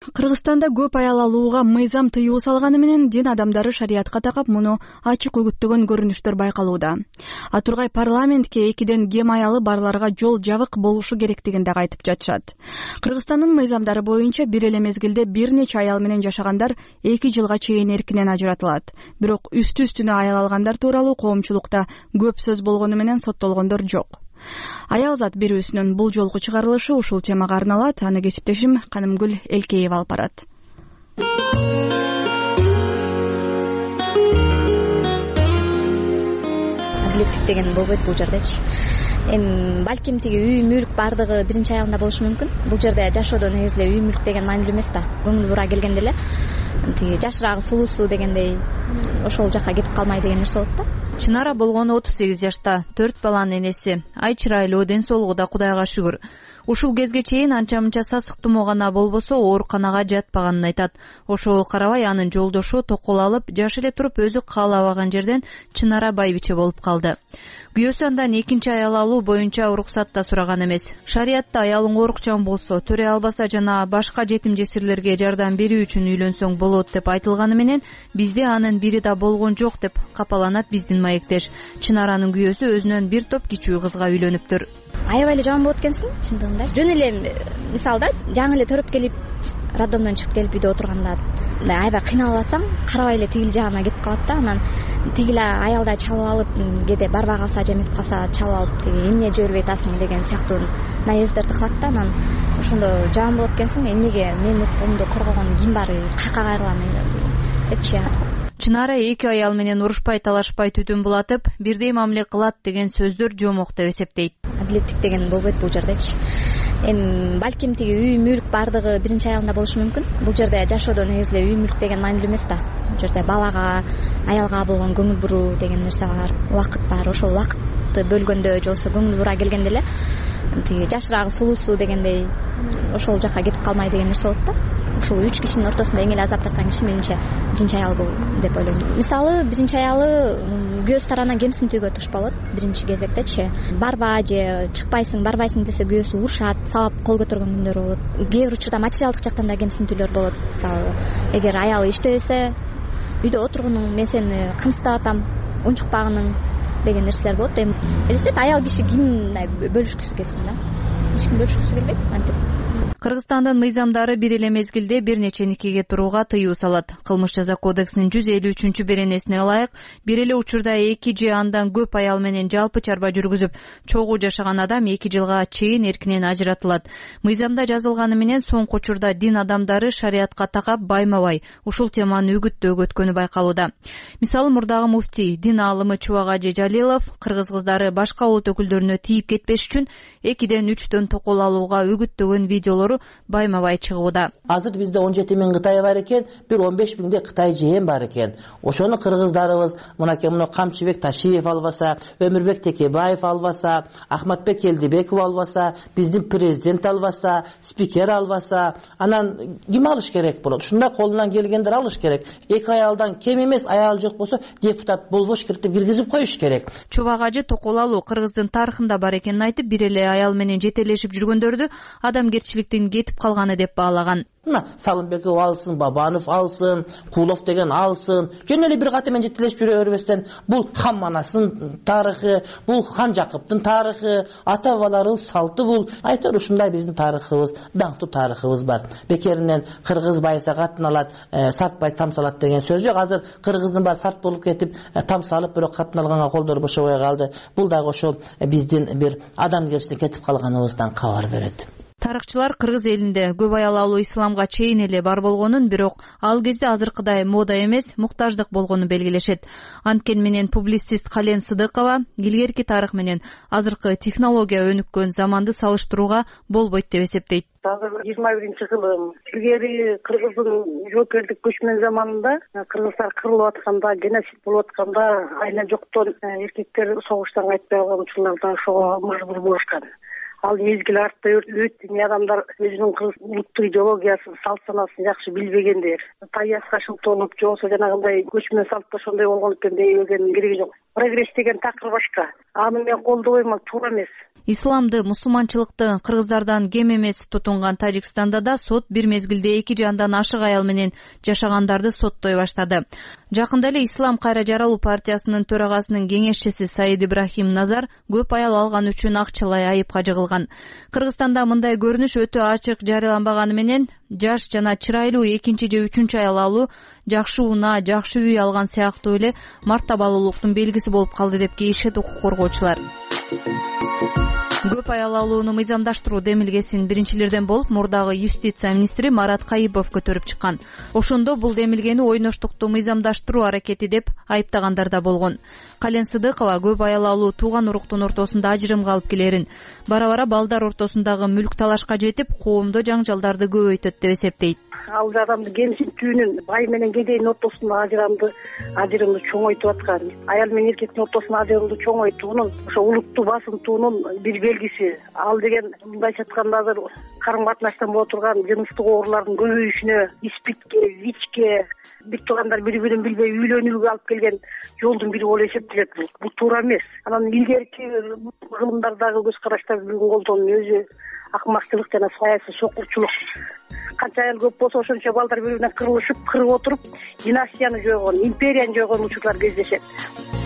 кыргызстанда көп аял алууга мыйзам тыюу салганы менен дин адамдары шариятка такап муну ачык үгүттөгөн көрүнүштөр байкалууда. А тургай парламентке экиден кем аялы барларга жол жабык болушу керектигин дагы айтып жатышат. Кыргызстандын мыйзамдары боюнча бир эле мезгилде бир нече аял менен жашагандар эки жылга чейин эркинен ажыратылат. Бирок үстү үстүнө аял алгандар тууралуу коомчулукта көп сөз болгону менен соттолгондор жок аялзат берүүсүнүн бул жолку чыгарылышы ушул темага арналат. Аны кесиптешим канымгүл элкеева алып барат. Адилеттик деген болбойт бул жердечи эми балким тиги үй мүлк баардыгы биринчи аялында болушу мүмкүн. Бул жерде жашоодо негизи эле үй мүлк деген маанилүү эмес да. Көңүл бура келгенде эле тиги жашыраагы сулуусу дегендей ошол жака кетип калмай деген нерсе болот да. Чынара болгону отуз сегиз жашта төрт баланын энеси ай чырайлуу ден соолугу да кудайга шүгүр. Ушул кезге чейин анча мынча сасык тумоо гана болбосо ооруканага жатпаганын айтат. Ошого карабай анын жолдошу токол алып жаш эле туруп өзү каалабаган жерден чынара байбиче болуп калды күйөөсү андан экинчи аял алуу боюнча уруксат да сураган эмес. Шариятта аялың оорукчан болсо төрөй албаса жана башка жетим жесирлерге жардам берүү үчүн үйлөнсөң болот деп айтылганы менен бизде анын бири да болгон жок деп капаланат биздин маектеш. Чынаранын күйөөсү өзүнөн бир топ кичүү кызга үйлөнүптүр аябай эле жаман болот экенсиң чындыгында. Жөн эле мисалы да жаңы эле төрөп келип роддомдон чыгып келип үйдө отурганда мындай аябай кыйналып атсаң карабай эле тигил жагына кетип калат да. Анан тиги эле аялдай чалып алып кээде барбай калса же эметип калса чалып алып тиги эмне жибербей атасың деген сыяктуу наездерди кылат да. Анан ошондо жаман болот экенсиң эмнеге менин укугумду коргогон ким бар каяка кайрылам чынара эки аял менен урушпай талашпай түтүн булатып бирдей мамиле кылат деген сөздөр жомок деп эсептейт. Адилеттик деген болбойт бул жердечи эми балким тиги үй мүлк баардыгы биринчи аялында болушу мүмкүн. Бул жерде жашоодо негизи эле үй мүлк деген маанилүү эмес да. Бул жерде балага аялга болгон көңүл буруу деген нерсе бар убакыт бар. Ошол убакытты бөлгөндө же болбосо көңүл бура келгенде эле тиги жашыраагы сулуусу дегендей ошол жака кетип калмай деген нерсе болот да ушул үч кишинин ортосунда эң эле азап тарткан киши менимче биринчи аял деп ойлойм. Мисалы биринчи аялы күйөөсү тарабынан кемсинтүүгө туш болот биринчи кезектечи. Барба же чыкпайсың барбайсың десе күйөөсү урушат сабап кол көтөргөн күндөрү болот. Кээ бир учурда материалдык жактан да кемсинтүүлөр болот. Мисалы эгер аялы иштебесе үйдө отургунуң мен сени камсыздап атам унчукпагының деген нерселер болот. Эми элестет аял киши ким мындай бөлүшкүсү келсин да. Эч ким бөлүшкүсү келбейт антип кыргызстандын мыйзамдары бир эле мезгилде бир нече никеге турууга тыюу салат. Кылмыш жаза кодексинин жүз элүү үчүнчү беренесине ылайык бир эле учурда эки же андан көп аял менен жалпы чарба жүргүзүп чогуу жашаган адам эки жылга чейин эркинен ажыратылат. Мыйзамда жазылганы менен соңку учурда дин адамдары шариятка такап байма бай ушул теманы үгүттөөгө өткөнү байкалууда. Мисалы мурдагы муфтий дин аалымы чубак ажы жалилов кыргыз кыздары башка улут өкүлдөрүнө тийип кетпеш үчүн экиден үчтөн токол алууга үгүттөгөн видеолору байма бай чыгууда. Азыр бизде он жети миң кытай бар экен бир он беш миңдей кытай жээн бар экен. Ошону кыргыздарыбыз мынакей мына камчыбек ташиев албаса өмүрбек текебаев албаса ахматбек элдибеков албаса биздин президент албаса спикер албаса анан ким алыш керек болот? Ушундай колунан келгендер алыш керек. Эки аялдан кем эмес аял жок болсо депутат болбош керек деп киргизип коюш керек. Чубак ажы токол алуу кыргыздын тарыхында бар экенин айтып бир эле аял менен жетелешип жүргөндөрдү адамгерчиликтин кетип калганы деп баалаган. Мына салымбеков алсын бабанов алсын куулов деген алсын. Жөн эле бир каты менен жетелешип жүрө бербестен бул хан манастын тарыхы бул хан жакыптын тарыхы ата бабаларыбыз салты бул айтор ушундай биздин тарыхыбыз даңктуу тарыхыбыз бар. Бекеринен кыргыз байыса катын алат э, сарт байыса там салат деген сөз жок азыр кыргыздын баары сарт болуп кетип э, там салып бирок катын алганга колдору бошобой калды. Бул дагы ошол биздин бир адамгерчиликтен кетип калганыбыздан кабар берет тарыхчылар кыргыз элинде көп аял алуу исламга чейин эле бар болгонун бирок ал кезде азыркыдай мода эмес муктаждык болгонун белгилешет. Анткени менен публицист кален сыдыкова илгерки тарых менен азыркы технология өнүккөн заманды салыштырууга болбойт деп эсептейт. Азыр жыйырма биринчи кылым илгери кыргыздын жоокерлик көчмөн заманында кыргыздар кырылып атканда геноцид болуп атканда айла жоктон эркектер согуштан кайтпай калган учурларда ошого мажбур болушкан ал мезгил артта эмне адамдар өзүнүн улуттук идеологиясын салт санаасын жакшы билбегендер. Табиятка шылтоонуп же болбосо жанагындай көчмөн салтта ошондой болгон экен дегендин кереги жок. Прогресс деген такыр башка аны мен колдобойм ал туура эмес. Исламды мусулманчылыкты кыргыздардан кем эмес тутунган тажикстанда да сот бир мезгилде эки жандан ашык аял менен жашагандарды соттой баштады. Жакында эле ислам кайра жаралуу партиясынын төрагасынын кеңешчиси саид ибрахим назар көп аял алганы үчүн акчалай айыпка жыгылган. Кыргызстанда мындай көрүнүш өтө ачык жарыяланбаганы менен жаш жана чырайлуу экинчи же үчүнчү аял алуу жакшы унаа жакшы үй алган сыяктуу эле мартабалуулуктун белгиси болуп калды деп кейишет укук коргоочулар. Көп аял алууну мыйзамдаштыруу демилгесин биринчилерден болуп мурдагы юстиция министри марат кайыпов көтөрүп чыккан. Ошондо бул демилгени ойноштукту мыйзамдаштыруу аракети деп айыптагандар да болгон кален сыдыкова көп аял алуу тууган уруктун ортосунда ажырымга алып келерин. Бара бара балдар ортосундагы мүлк талашка жетип коомдо жаңжалдарды көбөйтөт деп эсептейт. Ал адамды кемсинтүүнүн бай менен кедейдин ортосундагы ажырамды ажырымды чоңойтуп аткан. Аял менен эркектин ортосундагы ажырымды чоңойтуунун ошо улутту басынтуунун бир белгиси. Ал деген мындайча айтканда азыр карым катнаштан боло турган жыныстык оорулардын көбөйүшүнө испитке вичке бир туугандар бири бирин билбей үйлөнүүгө алып келген жолдун бири болуп эсептелет бул бул туура эмес. Анан илгерки кылымдардагы көз караштарды бүгүн колдоонун өзү акымакчылык жана саясий сокурчулук канча аял көп болсо ошончо балдар бири биринен кырылышып кырып отуруп династияны жойгон империяны жойгон учурлар кездешет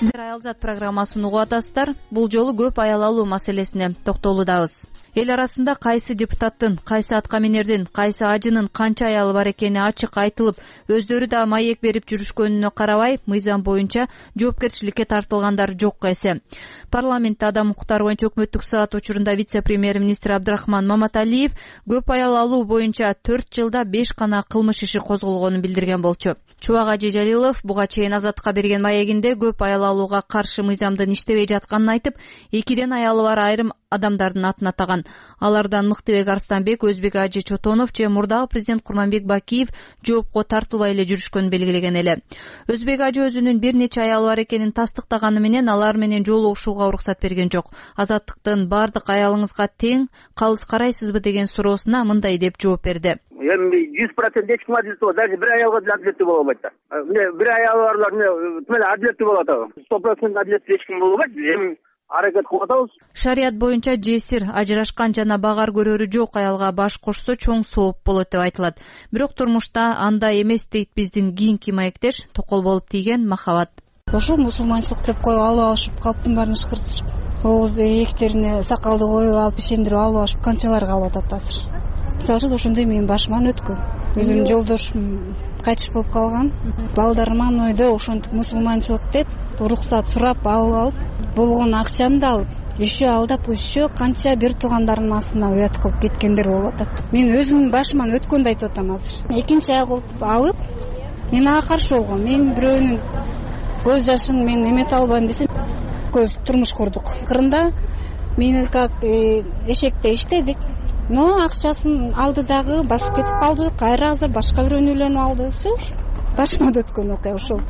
сиздер аялзат программасын угуп атасыздар. Бул жолу көп аял алуу маселесине токтолуудабыз эл арасында кайсы депутаттын кайсы аткаминердин кайсы ажынын канча аялы бар экени ачык айтылып өздөрү да маек берип жүрүшкөнүнө карабай мыйзам боюнча жоопкерчиликке тартылгандар жок эсе. Парламентте адам укуктары боюнча өкмөттүк саат учурунда вице премьер министр абдрахман маматалиев көп аял алуу боюнча төрт жылда беш гана кылмыш иши козголгонун билдирген болчу. Чубак ажи жалилов буга чейин азаттыкка берген маегинде көп аял алууга каршы мыйзамдын иштебей жатканын айтып экиден аялы бар айрым адамдардын атын атаган. Алардан мыктыбек арстанбек өзбек ажи чотонов же мурдагы президент курманбек бакиев жоопко тартылбай эле жүрүшкөнүн белгилеген эле. Өзбек ажы өзүнүн бир нече аялы бар экенин тастыктаганы менен алар менен жолугушууга уруксат берген жок. Азаттыктын баардык аялыңызга тең калыс карайсызбы? деген суроосуна мындай деп жооп берди эми жүз процент эч ким адилеттүү болот даже бир аялга деле адилеттүү боло албайт да. Эмне бир аялы барлар эмне тим эле адилеттүү болот атабы сто процент адилеттүү эч ким боло албайт эми аракет кылып атабыз шарият боюнча жесир ажырашкан жана багаар көрөрү жок аялга баш кошсо чоң сооп болот деп айтылат. Бирок турмушта андай эмес дейт биздин кийинки маектеш токол болуп тийген махабат ошо мусулманчылык деп коюп алып алышып калыптын баарын ышкыртышып ээктерине сакалды коюп алып ишендирип алып алышып канчалары калып атат азыр мисалы үчүн ошондой менин башыман өткөн. Өзүмдүн жолдошум кайтыш болуп калган. Балдарыман ойдо ошентип мусулманчылык деп уруксат сурап алып алып болгон акчамды алып еще алдап еще канча бир туугандарынын астына уят кылып кеткендер болуп атат. Мен өзүмдүн башыман өткөндү айтып атам азыр. Экинчи кылып алып мен ага каршы болгом. Мен бирөөнүн көз жашын мен эмете албайм десем экөөбүз турмуш курдук. Акырында мени как э, эшекте иштедик но акчасын алды дагы басып кетип калды. Кайра азыр башка бирөөнү үйлөнүп алды. Все ушу башыман өткөн окуя ошол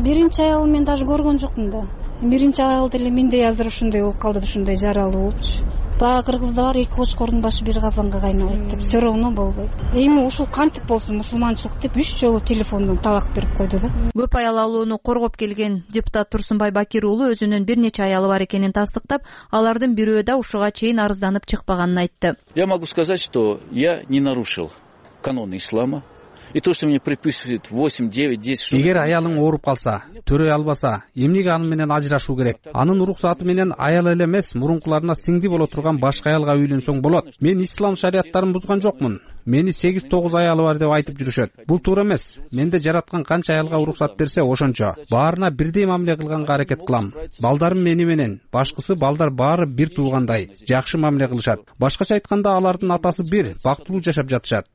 биринчи аялды мен даже көргөн жокмун да. Биринчи аял деле мендей азыр ушундай болуп калды ушундай жаралуу болупчу баягы кыргызда бар эки кочкордун башы бир казанга кайнабайт деп. Все равно болбойт. Эми ушул кантип болсун мусулманчылык деп үч жолу телефондон талак берип койду да. Көп аял алууну коргоп келген депутат турсунбай бакир уулу өзүнүн бир нече аялы бар экенин тастыктап алардын бирөө да ушуга чейин арызданып чыкпаганын айтты. Я могу сказать что я не нарушил каноны ислама и то что мне приписывают восемь девять десять эгер аялың ооруп калса төрөй албаса эмнеге аны менен ажырашуу керек? Анын уруксаты менен аял эле эмес мурункуларына сиңди боло турган башка аялга үйлөнсөң болот. Мен ислам шарияттарын бузган жокмун. Мени сегиз тогуз аялы бар деп айтып жүрүшөт. Бул туура эмес. Менде жараткан канча аялга уруксат берсе ошончо. Баарына бирдей мамиле кылганга аракет кылам. Балдарым мени менен. Башкысы балдар баары бир туугандай. Жакшы мамиле кылышат. Башкача айтканда алардын атасы бир бактылуу жашап жатышат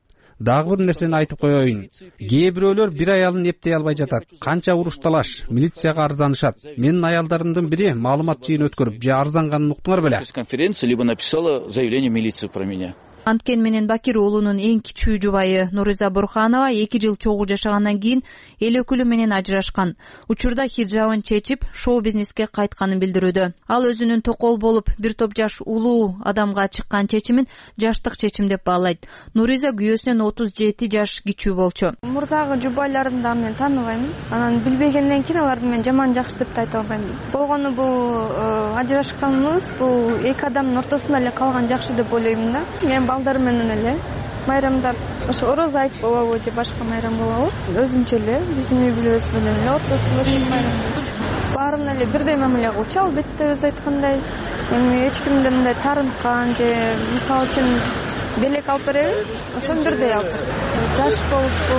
дагы бир нерсени айтып коеюн. Кээ бирөөлөр бир аялын эптей албай жатат. Канча уруш талаш милицияга арызданышат менин аялдарымдын бири маалымат жыйын өткөрүп же арызданганын уктуңар беле. Конференция либо написала заявление в милицию про меня анткени менен бакир уулунун эң кичүү жубайы нуриза бурханова эки жыл чогуу жашагандан кийин эл өкүлү менен ажырашкан. Учурда хиджабын чечип шоу бизнеске кайтканын билдирүүдө. Ал өзүнүн токол болуп бир топ жаш улуу адамга чыккан чечимин жаштык чечим деп баалайт. Нуриза күйөөсүнөн отуз жети жаш кичүү болчу. Мурдагы жубайларымды дагы мен тааныбайм анан билбегенден кийин аларды мен жаман жакшы деп да айта албайм болгону бул э, ажырашканыбыз бул эки адамдын ортосунда эле калган жакшы деп ойлоймун да. Мен балдарым менен эле. Майрамдар ошо орозо айт болобу же башка майрам болобу өзүнчө эле биздин үй бүлөбүз менен эле ортосунда майрам баарына эле бирдей мамиле кылчу албетте өзү айткандай. Эми эч кимди мындай таарынткан же мисалы үчүн белек алып береби? Ошону бирдей алып берет жаш болуппу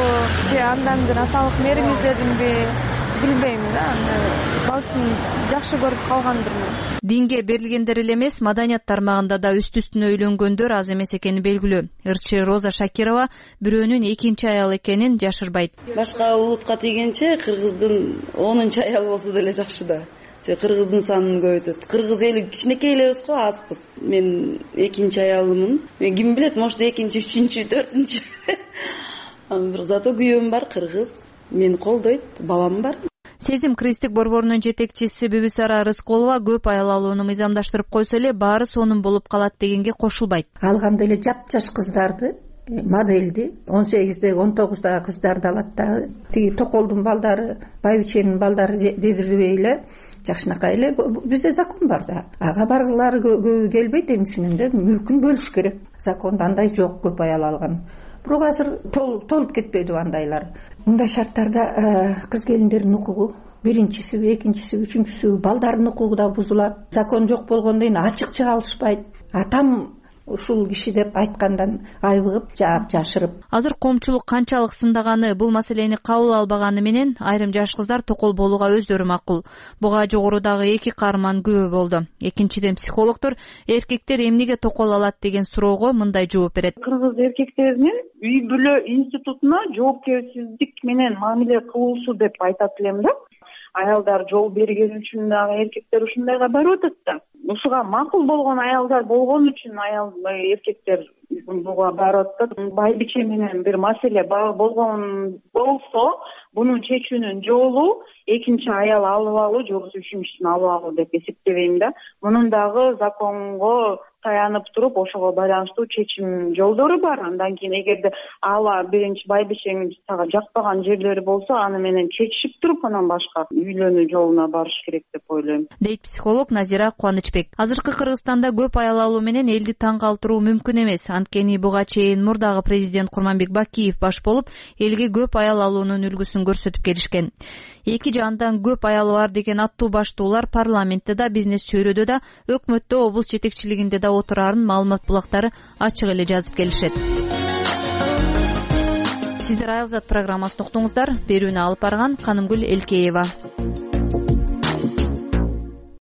же андан бир аталык мээрим издедимби билбейм да. Балким жакшы көрүп калгандырмын динге берилгендер эле эмес маданият тармагында да үстү үстүнө үйлөнгөндөр аз эмес экени белгилүү. Ырчы роза шакирова бирөөнүн экинчи аялы экенин жашырбайт. Башка улутка тийгенче кыргыздын онунчу аялы болсо деле жакшы да. Кыргыздын санын көбөйтөт. Кыргыз эли кичинекей элебиз го азбыз мен экинчи аялымын. Ким билет может экинчи үчүнчү төртүнчү. Бирок зато күйөөм бар кыргыз. Мени колдойт балам бар сезим крестик борборунун жетекчиси бүбүсара рыскулова көп аял алууну мыйзамдаштырып койсо эле баары сонун болуп калат дегенге кошулбайт. Ал кандай эле жапжаш кыздарды э, модельди он сегиздеги он тогуздагы кыздарды алат дагы тиги токолдун балдары байбиченин балдары дедирбей эле жакшынакай эле бизде закон бар да. Ага баргылары көбү келбейт эмне үчүн да мүлкүн бөлүш керек. Закондо андай жок көп аял алган бирок азыр толуп кетпедиби андайлар мындай шарттарда э, кыз келиндердин укугу биринчисиби экинчисиби үчүнчүсүбү балдардын укугу да бузулат. Закон жок болгондон кийин ачык чыга алышпайт. Атам ушул киши деп айткандан айбыгып жаап жашырып. Азыр коомчулук канчалык сындаганы бул маселени кабыл албаганы менен айрым жаш кыздар токол болууга өздөрү макул. Буга жогорудагы эки каарман күбө болду. Экинчиден психологдор эркектер эмнеге токол алат? деген суроого мындай жооп берет. Кыргыз эркектеринин үй бүлө институтуна жоопкерсиздик менен мамиле кылуусу деп айтат элем да аялдар жол бергени үчүн дагы эркектер ушундайга барып атат да. Ушуга макул болгон аялдар болгон үчүн аял эркектер буга барып атат байбиче менен бир маселе болгон болсо буну чечүүнүн жолу экинчи аял алып алуу же болбосо үчүнчүсүн алып алуу деп эсептебейм да. Мунун дагы законго таянып туруп ошого байланыштуу чечим жолдору бар. Андан кийин эгерде ала биринчи байбичең сага жакпаган жерлери болсо аны менен чечишип туруп анан башка үйлөнүү жолуна барыш керек деп ойлойм. Дейт психолог назира кубанычбек азыркы кыргызстанда көп аял алуу менен элди таң калтыруу мүмкүн эмес. Анткени буга чейин мурдагы президент курманбек бакиев баш болуп элге көп аял алуунун үлгүсүн көрсөтүп келишкен эки же андан көп аялы бар деген аттуу баштуулар парламентте да бизнес чөйрөдө да өкмөттө облус жетекчилигинде да отурарын маалымат булактары ачык эле жазып келишет. Сиздер айылзат программасын уктуңуздар. Берүүнү алып барган канымгүл элкеева